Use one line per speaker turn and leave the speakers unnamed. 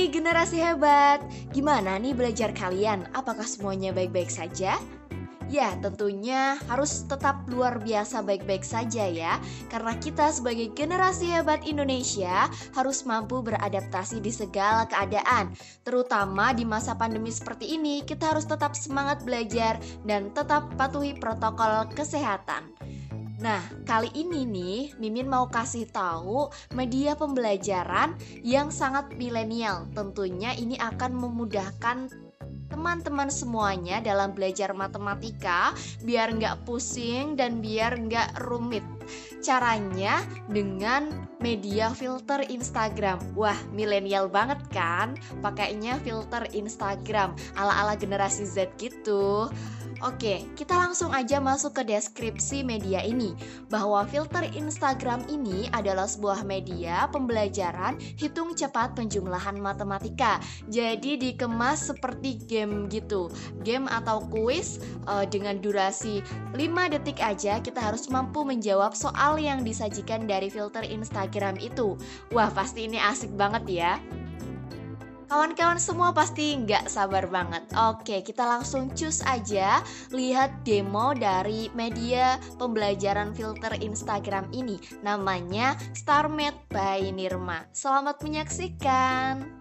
Hai generasi hebat, gimana nih belajar kalian? Apakah semuanya baik-baik saja? Ya, tentunya harus tetap luar biasa baik-baik saja ya Karena kita sebagai generasi hebat Indonesia harus mampu beradaptasi di segala keadaan Terutama di masa pandemi seperti ini, kita harus tetap semangat belajar dan tetap patuhi protokol kesehatan Nah, kali ini nih Mimin mau kasih tahu media pembelajaran yang sangat milenial. Tentunya ini akan memudahkan teman-teman semuanya dalam belajar matematika biar nggak pusing dan biar nggak rumit. Caranya dengan media filter Instagram. Wah, milenial banget kan? Pakainya filter Instagram ala-ala generasi Z gitu. Oke, kita langsung aja masuk ke deskripsi media ini bahwa filter Instagram ini adalah sebuah media pembelajaran hitung cepat penjumlahan matematika. Jadi dikemas seperti game gitu. Game atau kuis uh, dengan durasi 5 detik aja kita harus mampu menjawab soal yang disajikan dari filter Instagram itu. Wah, pasti ini asik banget ya. Kawan-kawan semua pasti nggak sabar banget. Oke, kita langsung cus aja lihat demo dari media pembelajaran filter Instagram ini. Namanya StarMed by Nirma. Selamat menyaksikan.